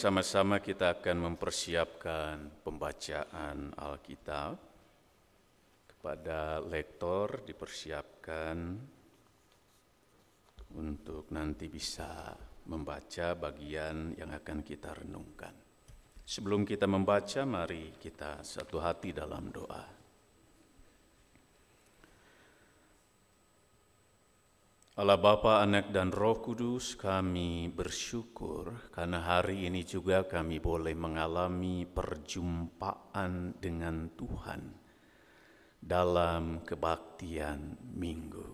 Sama-sama kita akan mempersiapkan pembacaan Alkitab. Kepada lektor dipersiapkan untuk nanti bisa membaca bagian yang akan kita renungkan. Sebelum kita membaca, mari kita satu hati dalam doa. Allah Bapa, Anak dan Roh Kudus, kami bersyukur karena hari ini juga kami boleh mengalami perjumpaan dengan Tuhan dalam kebaktian minggu.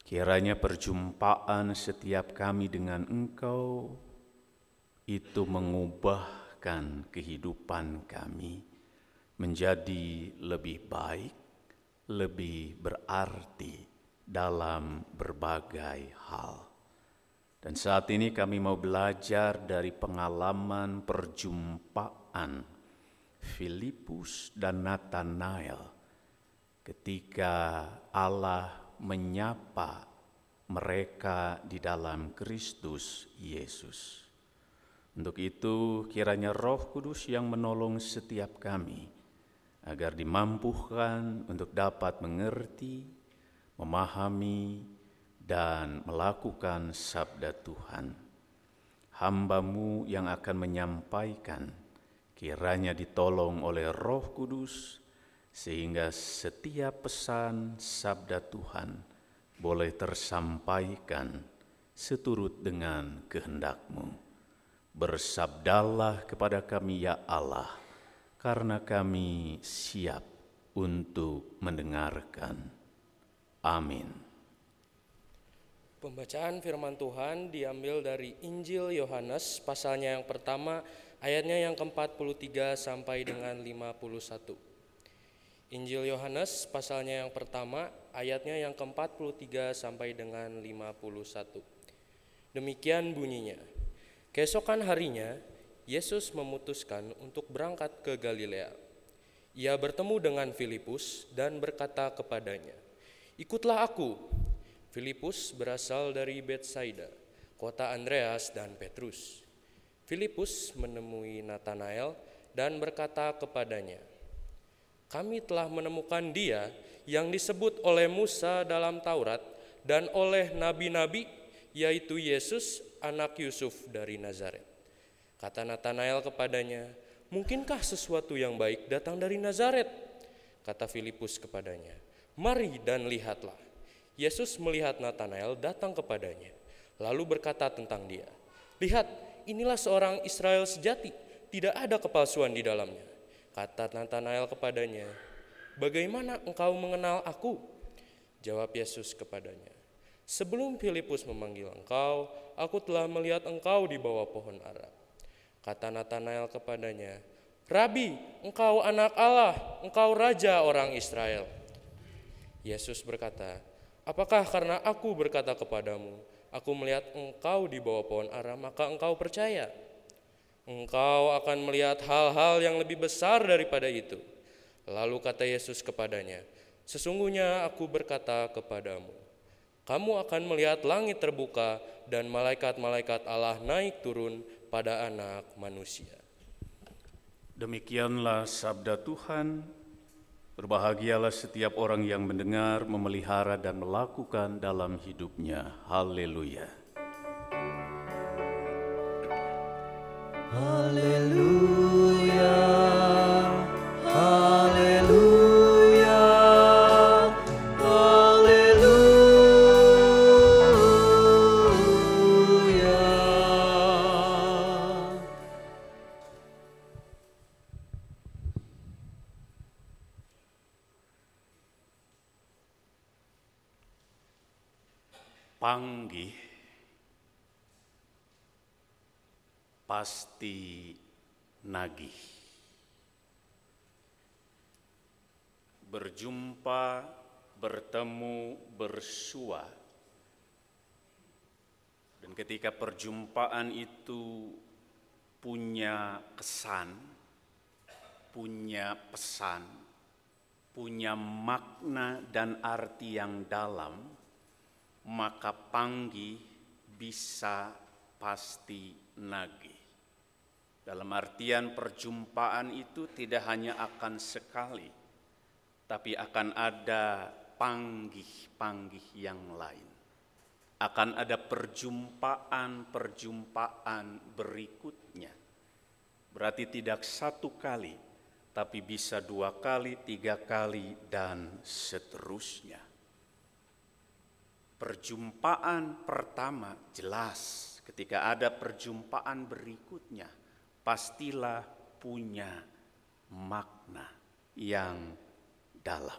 Kiranya perjumpaan setiap kami dengan Engkau itu mengubahkan kehidupan kami menjadi lebih baik, lebih berarti dalam berbagai hal. Dan saat ini kami mau belajar dari pengalaman perjumpaan Filipus dan Nathanael ketika Allah menyapa mereka di dalam Kristus Yesus. Untuk itu kiranya roh kudus yang menolong setiap kami agar dimampukan untuk dapat mengerti, memahami, dan melakukan sabda Tuhan. Hambamu yang akan menyampaikan kiranya ditolong oleh roh kudus sehingga setiap pesan sabda Tuhan boleh tersampaikan seturut dengan kehendakmu. Bersabdalah kepada kami ya Allah, karena kami siap untuk mendengarkan. Amin. Pembacaan firman Tuhan diambil dari Injil Yohanes pasalnya yang pertama ayatnya yang ke-43 sampai dengan 51. Injil Yohanes pasalnya yang pertama ayatnya yang ke-43 sampai dengan 51. Demikian bunyinya. Keesokan harinya Yesus memutuskan untuk berangkat ke Galilea. Ia bertemu dengan Filipus dan berkata kepadanya, Ikutlah aku. Filipus berasal dari Betsaida, kota Andreas dan Petrus. Filipus menemui Nathanael dan berkata kepadanya, "Kami telah menemukan Dia yang disebut oleh Musa dalam Taurat dan oleh nabi-nabi, yaitu Yesus, anak Yusuf dari Nazaret." Kata Nathanael kepadanya, "Mungkinkah sesuatu yang baik datang dari Nazaret?" Kata Filipus kepadanya, Mari dan lihatlah. Yesus melihat Nathanael datang kepadanya, lalu berkata tentang dia, Lihat, inilah seorang Israel sejati, tidak ada kepalsuan di dalamnya. Kata Nathanael kepadanya, Bagaimana engkau mengenal aku? Jawab Yesus kepadanya, Sebelum Filipus memanggil engkau, aku telah melihat engkau di bawah pohon ara. Kata Nathanael kepadanya, Rabi, engkau anak Allah, engkau raja orang Israel. Yesus berkata, Apakah karena aku berkata kepadamu, aku melihat engkau di bawah pohon ara, maka engkau percaya? Engkau akan melihat hal-hal yang lebih besar daripada itu. Lalu kata Yesus kepadanya, Sesungguhnya aku berkata kepadamu, kamu akan melihat langit terbuka dan malaikat-malaikat Allah naik turun pada anak manusia. Demikianlah sabda Tuhan, Berbahagialah setiap orang yang mendengar, memelihara, dan melakukan dalam hidupnya. Haleluya! Haleluya! Pasti nagih. Berjumpa, bertemu, bersua. Dan ketika perjumpaan itu punya kesan, punya pesan, punya makna dan arti yang dalam, maka panggi bisa pasti nagih. Dalam artian perjumpaan itu tidak hanya akan sekali, tapi akan ada panggih-panggih yang lain. Akan ada perjumpaan-perjumpaan berikutnya. Berarti tidak satu kali, tapi bisa dua kali, tiga kali, dan seterusnya. Perjumpaan pertama jelas ketika ada perjumpaan berikutnya pastilah punya makna yang dalam.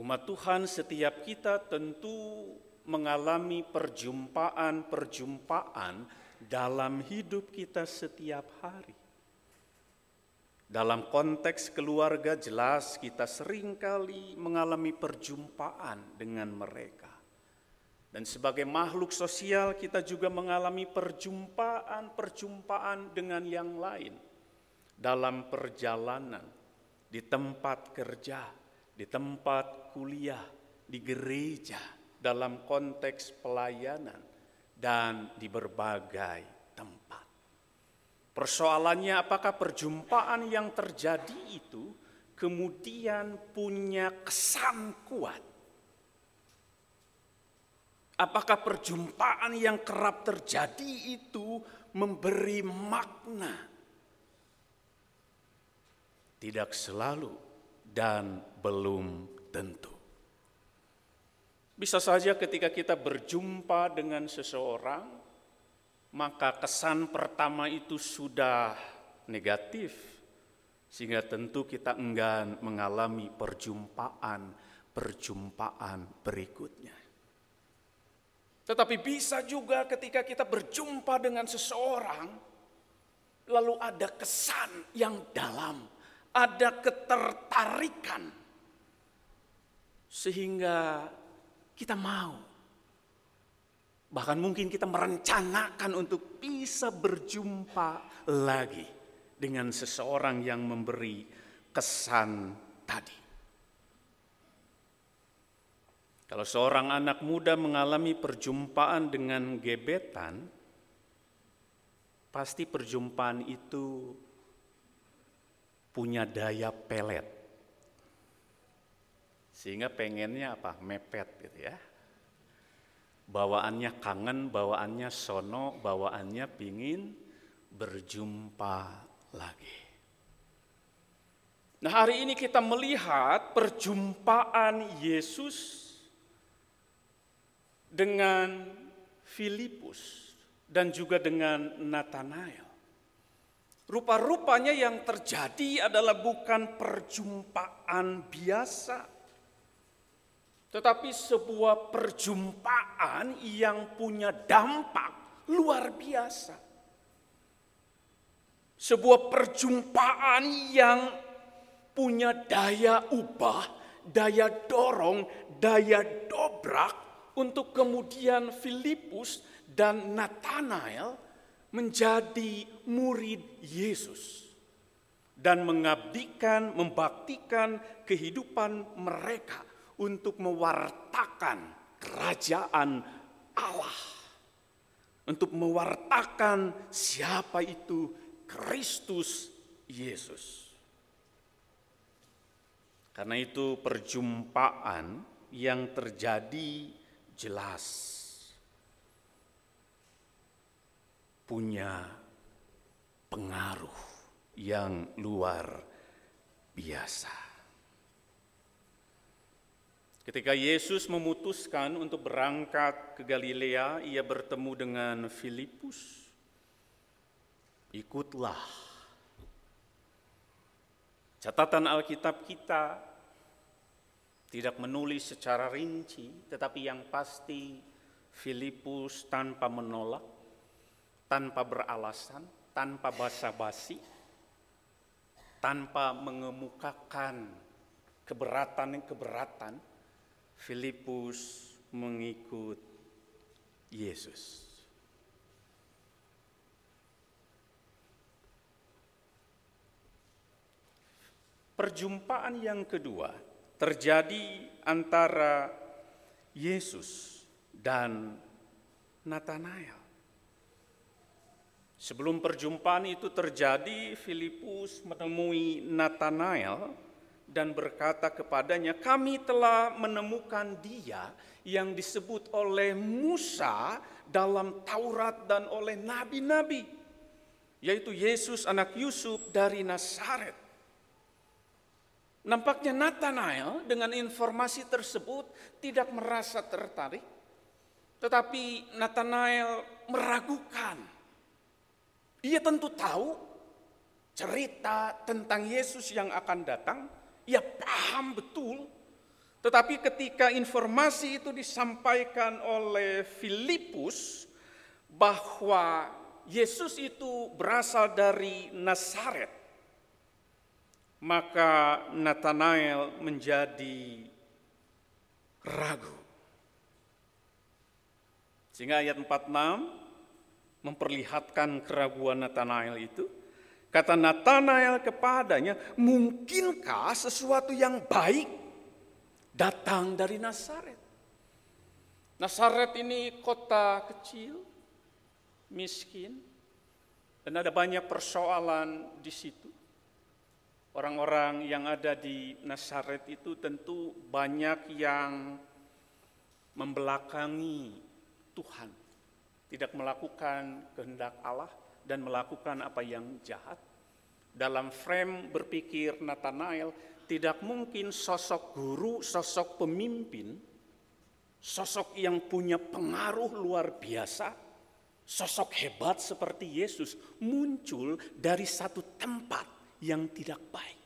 Umat Tuhan setiap kita tentu mengalami perjumpaan-perjumpaan dalam hidup kita setiap hari. Dalam konteks keluarga jelas kita sering kali mengalami perjumpaan dengan mereka. Dan sebagai makhluk sosial kita juga mengalami perjumpaan-perjumpaan dengan yang lain. Dalam perjalanan, di tempat kerja, di tempat kuliah, di gereja, dalam konteks pelayanan, dan di berbagai Persoalannya apakah perjumpaan yang terjadi itu kemudian punya kesan kuat? Apakah perjumpaan yang kerap terjadi itu memberi makna? Tidak selalu dan belum tentu. Bisa saja ketika kita berjumpa dengan seseorang, maka kesan pertama itu sudah negatif, sehingga tentu kita enggan mengalami perjumpaan-perjumpaan berikutnya. Tetapi bisa juga ketika kita berjumpa dengan seseorang, lalu ada kesan yang dalam, ada ketertarikan, sehingga kita mau Bahkan mungkin kita merencanakan untuk bisa berjumpa lagi dengan seseorang yang memberi kesan tadi. Kalau seorang anak muda mengalami perjumpaan dengan gebetan, pasti perjumpaan itu punya daya pelet. Sehingga pengennya apa? Mepet gitu ya bawaannya kangen, bawaannya sono, bawaannya pingin berjumpa lagi. Nah hari ini kita melihat perjumpaan Yesus dengan Filipus dan juga dengan Nathanael. Rupa-rupanya yang terjadi adalah bukan perjumpaan biasa tetapi sebuah perjumpaan yang punya dampak luar biasa. Sebuah perjumpaan yang punya daya ubah, daya dorong, daya dobrak untuk kemudian Filipus dan Nathanael menjadi murid Yesus dan mengabdikan, membaktikan kehidupan mereka untuk mewartakan kerajaan Allah. Untuk mewartakan siapa itu Kristus Yesus. Karena itu perjumpaan yang terjadi jelas punya pengaruh yang luar biasa. Ketika Yesus memutuskan untuk berangkat ke Galilea, ia bertemu dengan Filipus. Ikutlah. Catatan Alkitab kita tidak menulis secara rinci, tetapi yang pasti Filipus tanpa menolak, tanpa beralasan, tanpa basa-basi, tanpa mengemukakan keberatan-keberatan, Filipus mengikut Yesus. Perjumpaan yang kedua terjadi antara Yesus dan Nathanael. Sebelum perjumpaan itu terjadi, Filipus menemui Nathanael dan berkata kepadanya, "Kami telah menemukan Dia yang disebut oleh Musa dalam Taurat dan oleh nabi-nabi, yaitu Yesus anak Yusuf dari Nazaret." Nampaknya Nathanael dengan informasi tersebut tidak merasa tertarik, tetapi Nathanael meragukan ia tentu tahu cerita tentang Yesus yang akan datang, ia paham betul. Tetapi ketika informasi itu disampaikan oleh Filipus bahwa Yesus itu berasal dari Nazaret, maka Nathanael menjadi ragu. Sehingga ayat 46 memperlihatkan keraguan Nathanael itu. Kata Nathanael kepadanya, mungkinkah sesuatu yang baik datang dari Nazaret? Nazaret ini kota kecil, miskin, dan ada banyak persoalan di situ. Orang-orang yang ada di Nazaret itu tentu banyak yang membelakangi Tuhan tidak melakukan kehendak Allah dan melakukan apa yang jahat. Dalam frame berpikir Nathanael, tidak mungkin sosok guru, sosok pemimpin, sosok yang punya pengaruh luar biasa, sosok hebat seperti Yesus muncul dari satu tempat yang tidak baik.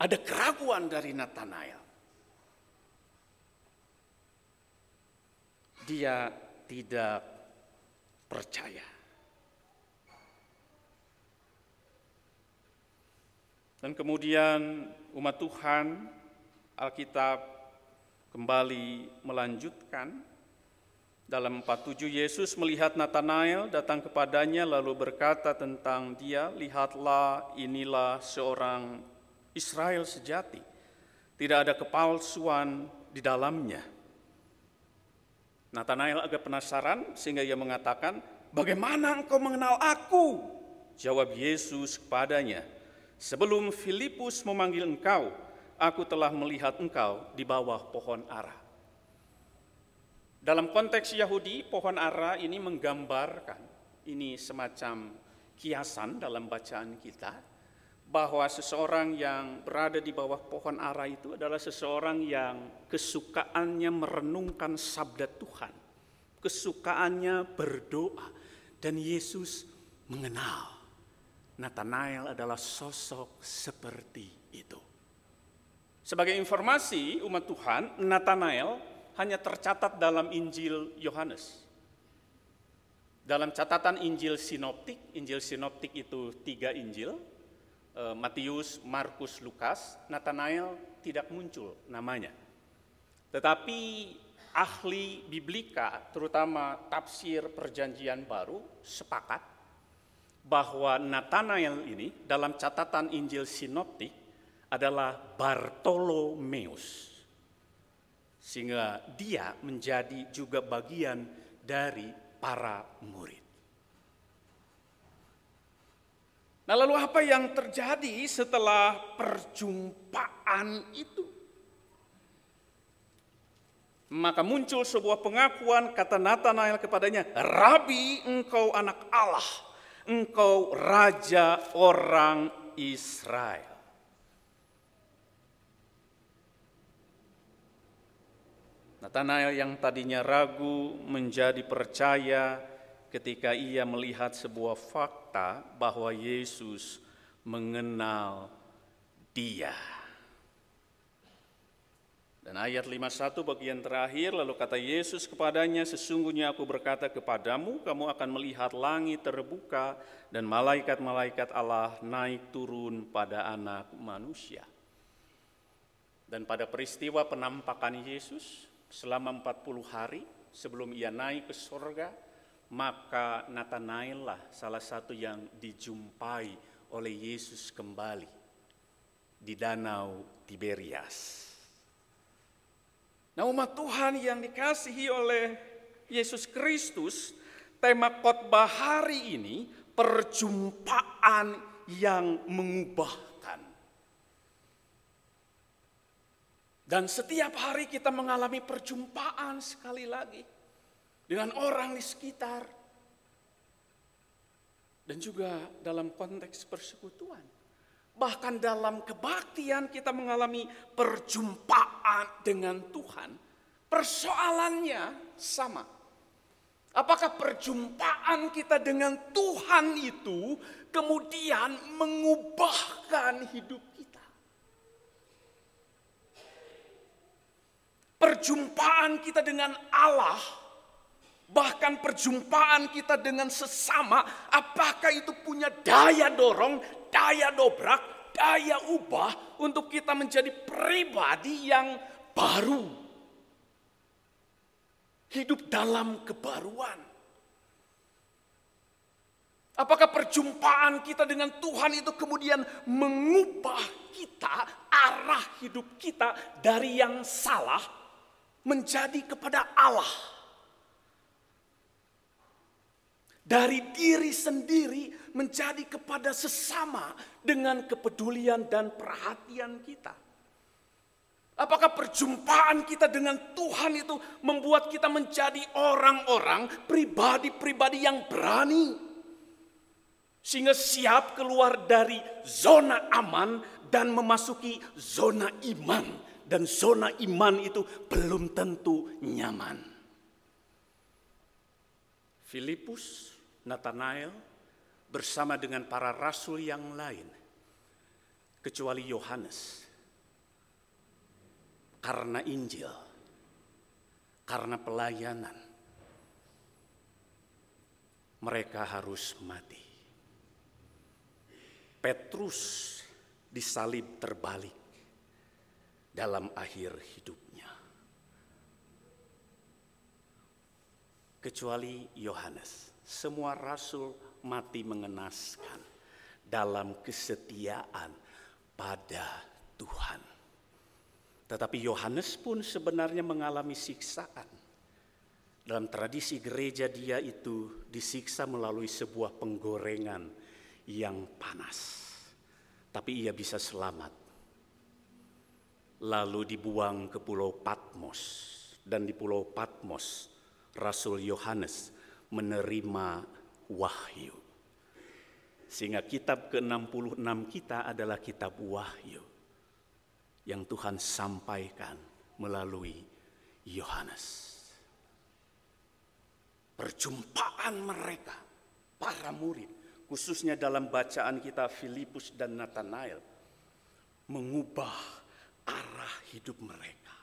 Ada keraguan dari Nathanael. Dia tidak percaya. Dan kemudian umat Tuhan, Alkitab kembali melanjutkan dalam 47 Yesus melihat Nathanael datang kepadanya lalu berkata tentang dia, lihatlah inilah seorang Israel sejati. Tidak ada kepalsuan di dalamnya. Nathanael agak penasaran sehingga ia mengatakan, "Bagaimana engkau mengenal aku?" Jawab Yesus kepadanya, "Sebelum Filipus memanggil engkau, aku telah melihat engkau di bawah pohon ara." Dalam konteks Yahudi, pohon ara ini menggambarkan ini semacam kiasan dalam bacaan kita bahwa seseorang yang berada di bawah pohon ara itu adalah seseorang yang kesukaannya merenungkan sabda Tuhan, kesukaannya berdoa, dan Yesus mengenal Nathanael adalah sosok seperti itu. Sebagai informasi umat Tuhan, Nathanael hanya tercatat dalam Injil Yohanes. Dalam catatan Injil Sinoptik, Injil Sinoptik itu tiga Injil, Eh, Matius, Markus, Lukas, Nathanael tidak muncul namanya. Tetapi ahli biblika, terutama tafsir perjanjian baru, sepakat bahwa Nathanael ini dalam catatan Injil Sinoptik adalah Bartolomeus. Sehingga dia menjadi juga bagian dari para murid. Nah, lalu apa yang terjadi setelah perjumpaan itu? Maka muncul sebuah pengakuan kata Nathanael kepadanya, "Rabi, engkau anak Allah, engkau raja orang Israel." Nathanael yang tadinya ragu menjadi percaya ketika ia melihat sebuah fakta bahwa Yesus mengenal dia. Dan ayat 51 bagian terakhir lalu kata Yesus kepadanya sesungguhnya aku berkata kepadamu kamu akan melihat langit terbuka dan malaikat-malaikat Allah naik turun pada anak manusia. Dan pada peristiwa penampakan Yesus selama 40 hari sebelum ia naik ke surga maka Nathanael lah salah satu yang dijumpai oleh Yesus kembali di danau Tiberias. Nah umat Tuhan yang dikasihi oleh Yesus Kristus tema khotbah hari ini perjumpaan yang mengubahkan. Dan setiap hari kita mengalami perjumpaan sekali lagi dengan orang di sekitar. Dan juga dalam konteks persekutuan. Bahkan dalam kebaktian kita mengalami perjumpaan dengan Tuhan. Persoalannya sama. Apakah perjumpaan kita dengan Tuhan itu kemudian mengubahkan hidup kita? Perjumpaan kita dengan Allah, bahkan perjumpaan kita dengan sesama, apakah itu punya daya dorong, daya dobrak, daya ubah untuk kita menjadi pribadi yang baru. Hidup dalam kebaruan. Apakah perjumpaan kita dengan Tuhan itu kemudian mengubah kita, arah hidup kita dari yang salah menjadi kepada Allah? dari diri sendiri menjadi kepada sesama dengan kepedulian dan perhatian kita. Apakah perjumpaan kita dengan Tuhan itu membuat kita menjadi orang-orang, pribadi-pribadi yang berani, sehingga siap keluar dari zona aman dan memasuki zona iman, dan zona iman itu belum tentu nyaman. Filipus Nathanael bersama dengan para rasul yang lain, kecuali Yohanes, karena Injil, karena pelayanan, mereka harus mati. Petrus disalib terbalik dalam akhir hidupnya. Kecuali Yohanes semua rasul mati mengenaskan dalam kesetiaan pada Tuhan. Tetapi Yohanes pun sebenarnya mengalami siksaan. Dalam tradisi gereja dia itu disiksa melalui sebuah penggorengan yang panas. Tapi ia bisa selamat. Lalu dibuang ke pulau Patmos. Dan di pulau Patmos Rasul Yohanes menerima wahyu. Sehingga kitab ke-66 kita adalah kitab wahyu yang Tuhan sampaikan melalui Yohanes. Perjumpaan mereka, para murid, khususnya dalam bacaan kita Filipus dan Nathanael, mengubah arah hidup mereka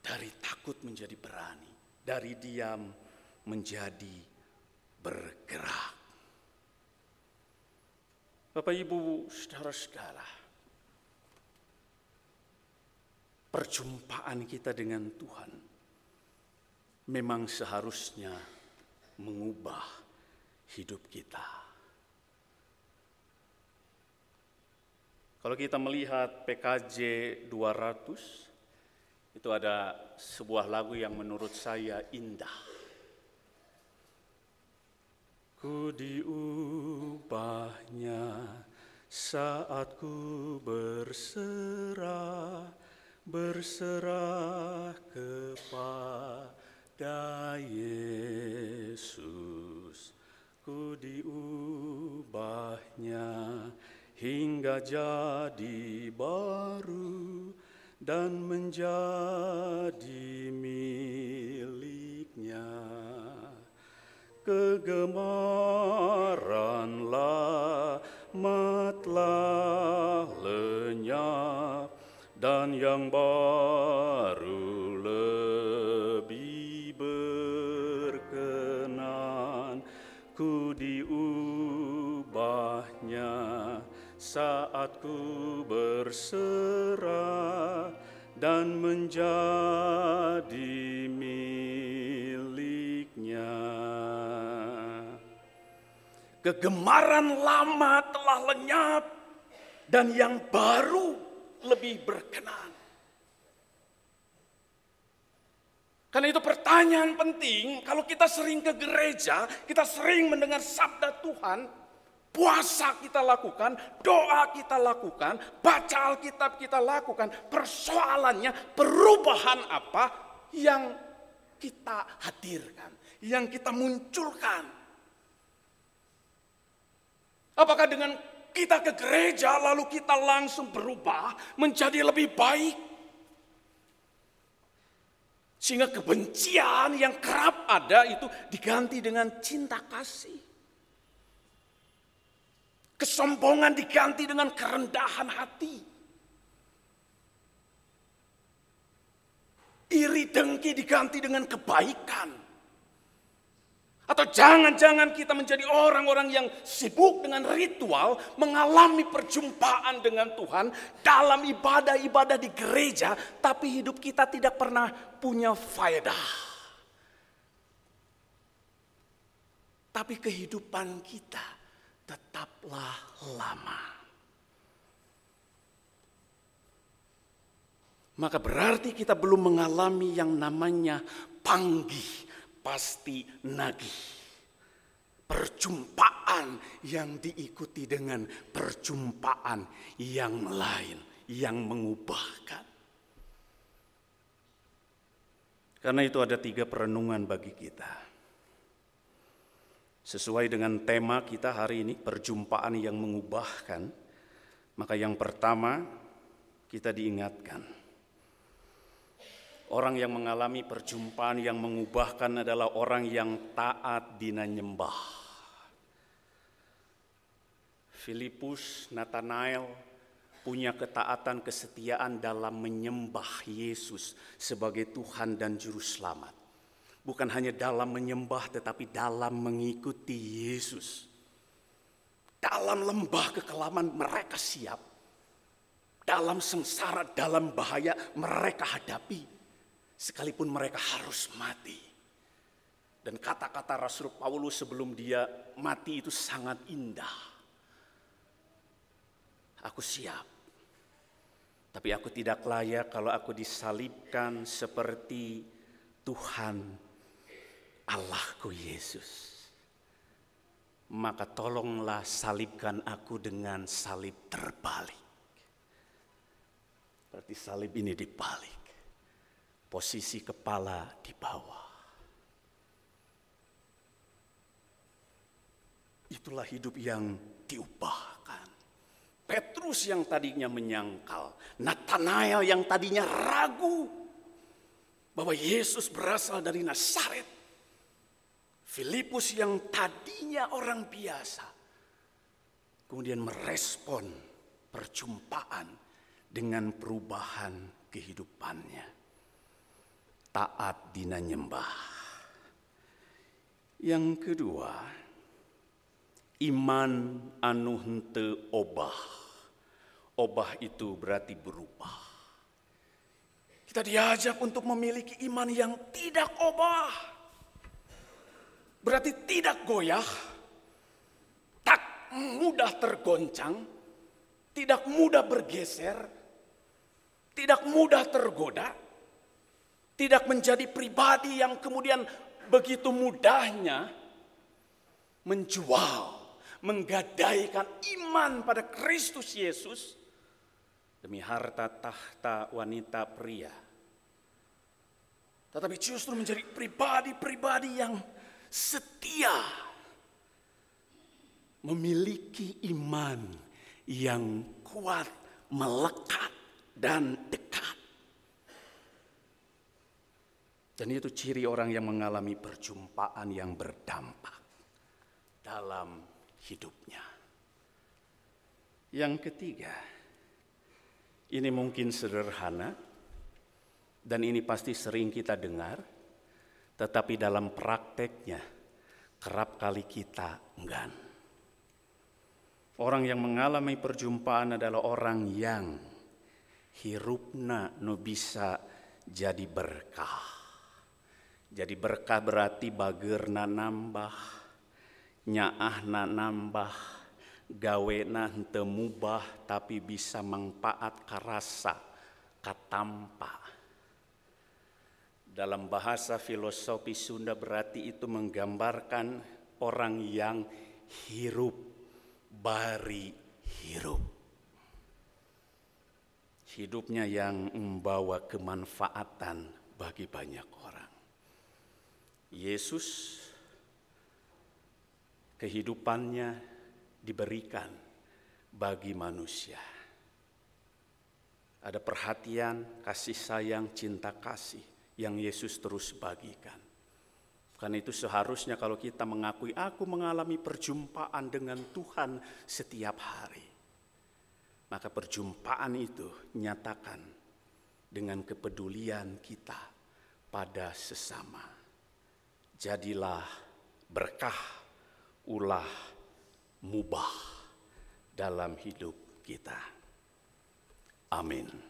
dari takut menjadi berani, dari diam menjadi bergerak. Bapak Ibu, saudara-saudara, perjumpaan kita dengan Tuhan memang seharusnya mengubah hidup kita. Kalau kita melihat PKJ 200, itu ada sebuah lagu yang menurut saya indah. Ku diubahnya saat ku berserah, berserah kepada Yesus. Ku diubahnya hingga jadi baru dan menjadi miliknya. Kegemaran lama telah lenyap dan yang baru saat ku berserah dan menjadi Kegemaran lama telah lenyap dan yang baru lebih berkenan. Karena itu pertanyaan penting, kalau kita sering ke gereja, kita sering mendengar sabda Tuhan, puasa kita lakukan, doa kita lakukan, baca Alkitab kita lakukan, persoalannya perubahan apa yang kita hadirkan, yang kita munculkan. Apakah dengan kita ke gereja lalu kita langsung berubah menjadi lebih baik? Sehingga kebencian yang kerap ada itu diganti dengan cinta kasih. Kesombongan diganti dengan kerendahan hati. Iri dengki diganti dengan kebaikan. Atau jangan-jangan kita menjadi orang-orang yang sibuk dengan ritual, mengalami perjumpaan dengan Tuhan dalam ibadah-ibadah di gereja, tapi hidup kita tidak pernah punya faedah. Tapi kehidupan kita tetaplah lama. Maka berarti kita belum mengalami yang namanya panggih pasti nagih. Perjumpaan yang diikuti dengan perjumpaan yang lain yang mengubahkan. Karena itu ada tiga perenungan bagi kita. Sesuai dengan tema kita hari ini, perjumpaan yang mengubahkan, maka yang pertama kita diingatkan Orang yang mengalami perjumpaan yang mengubahkan adalah orang yang taat dina nyembah. Filipus, Nathanael punya ketaatan kesetiaan dalam menyembah Yesus sebagai Tuhan dan Juru Selamat. Bukan hanya dalam menyembah tetapi dalam mengikuti Yesus. Dalam lembah kekelaman mereka siap. Dalam sengsara, dalam bahaya mereka hadapi sekalipun mereka harus mati. Dan kata-kata Rasul Paulus sebelum dia mati itu sangat indah. Aku siap. Tapi aku tidak layak kalau aku disalibkan seperti Tuhan Allahku Yesus. Maka tolonglah salibkan aku dengan salib terbalik. Berarti salib ini dibalik posisi kepala di bawah. Itulah hidup yang diubahkan. Petrus yang tadinya menyangkal, Nathanael yang tadinya ragu bahwa Yesus berasal dari Nazaret. Filipus yang tadinya orang biasa kemudian merespon perjumpaan dengan perubahan kehidupannya taat dina nyembah. Yang kedua, iman anu hente obah. Obah itu berarti berubah. Kita diajak untuk memiliki iman yang tidak obah. Berarti tidak goyah, tak mudah tergoncang, tidak mudah bergeser, tidak mudah tergoda, tidak menjadi pribadi yang kemudian begitu mudahnya menjual, menggadaikan iman pada Kristus Yesus demi harta tahta wanita pria. Tetapi justru menjadi pribadi-pribadi yang setia memiliki iman yang kuat, melekat dan dekat. Dan itu ciri orang yang mengalami perjumpaan yang berdampak dalam hidupnya. Yang ketiga, ini mungkin sederhana dan ini pasti sering kita dengar, tetapi dalam prakteknya kerap kali kita enggan. Orang yang mengalami perjumpaan adalah orang yang hirupna no bisa jadi berkah. Jadi berkah berarti bagerna nambah, nyaahna nambah, gawena henteu tapi bisa manfaat karasa katampa. Dalam bahasa filosofi Sunda berarti itu menggambarkan orang yang hirup, bari hirup. Hidupnya yang membawa kemanfaatan bagi banyak orang. Yesus kehidupannya diberikan bagi manusia. Ada perhatian, kasih sayang, cinta kasih yang Yesus terus bagikan. Karena itu seharusnya kalau kita mengakui aku mengalami perjumpaan dengan Tuhan setiap hari. Maka perjumpaan itu nyatakan dengan kepedulian kita pada sesama. Jadilah berkah, ulah, mubah dalam hidup kita. Amin.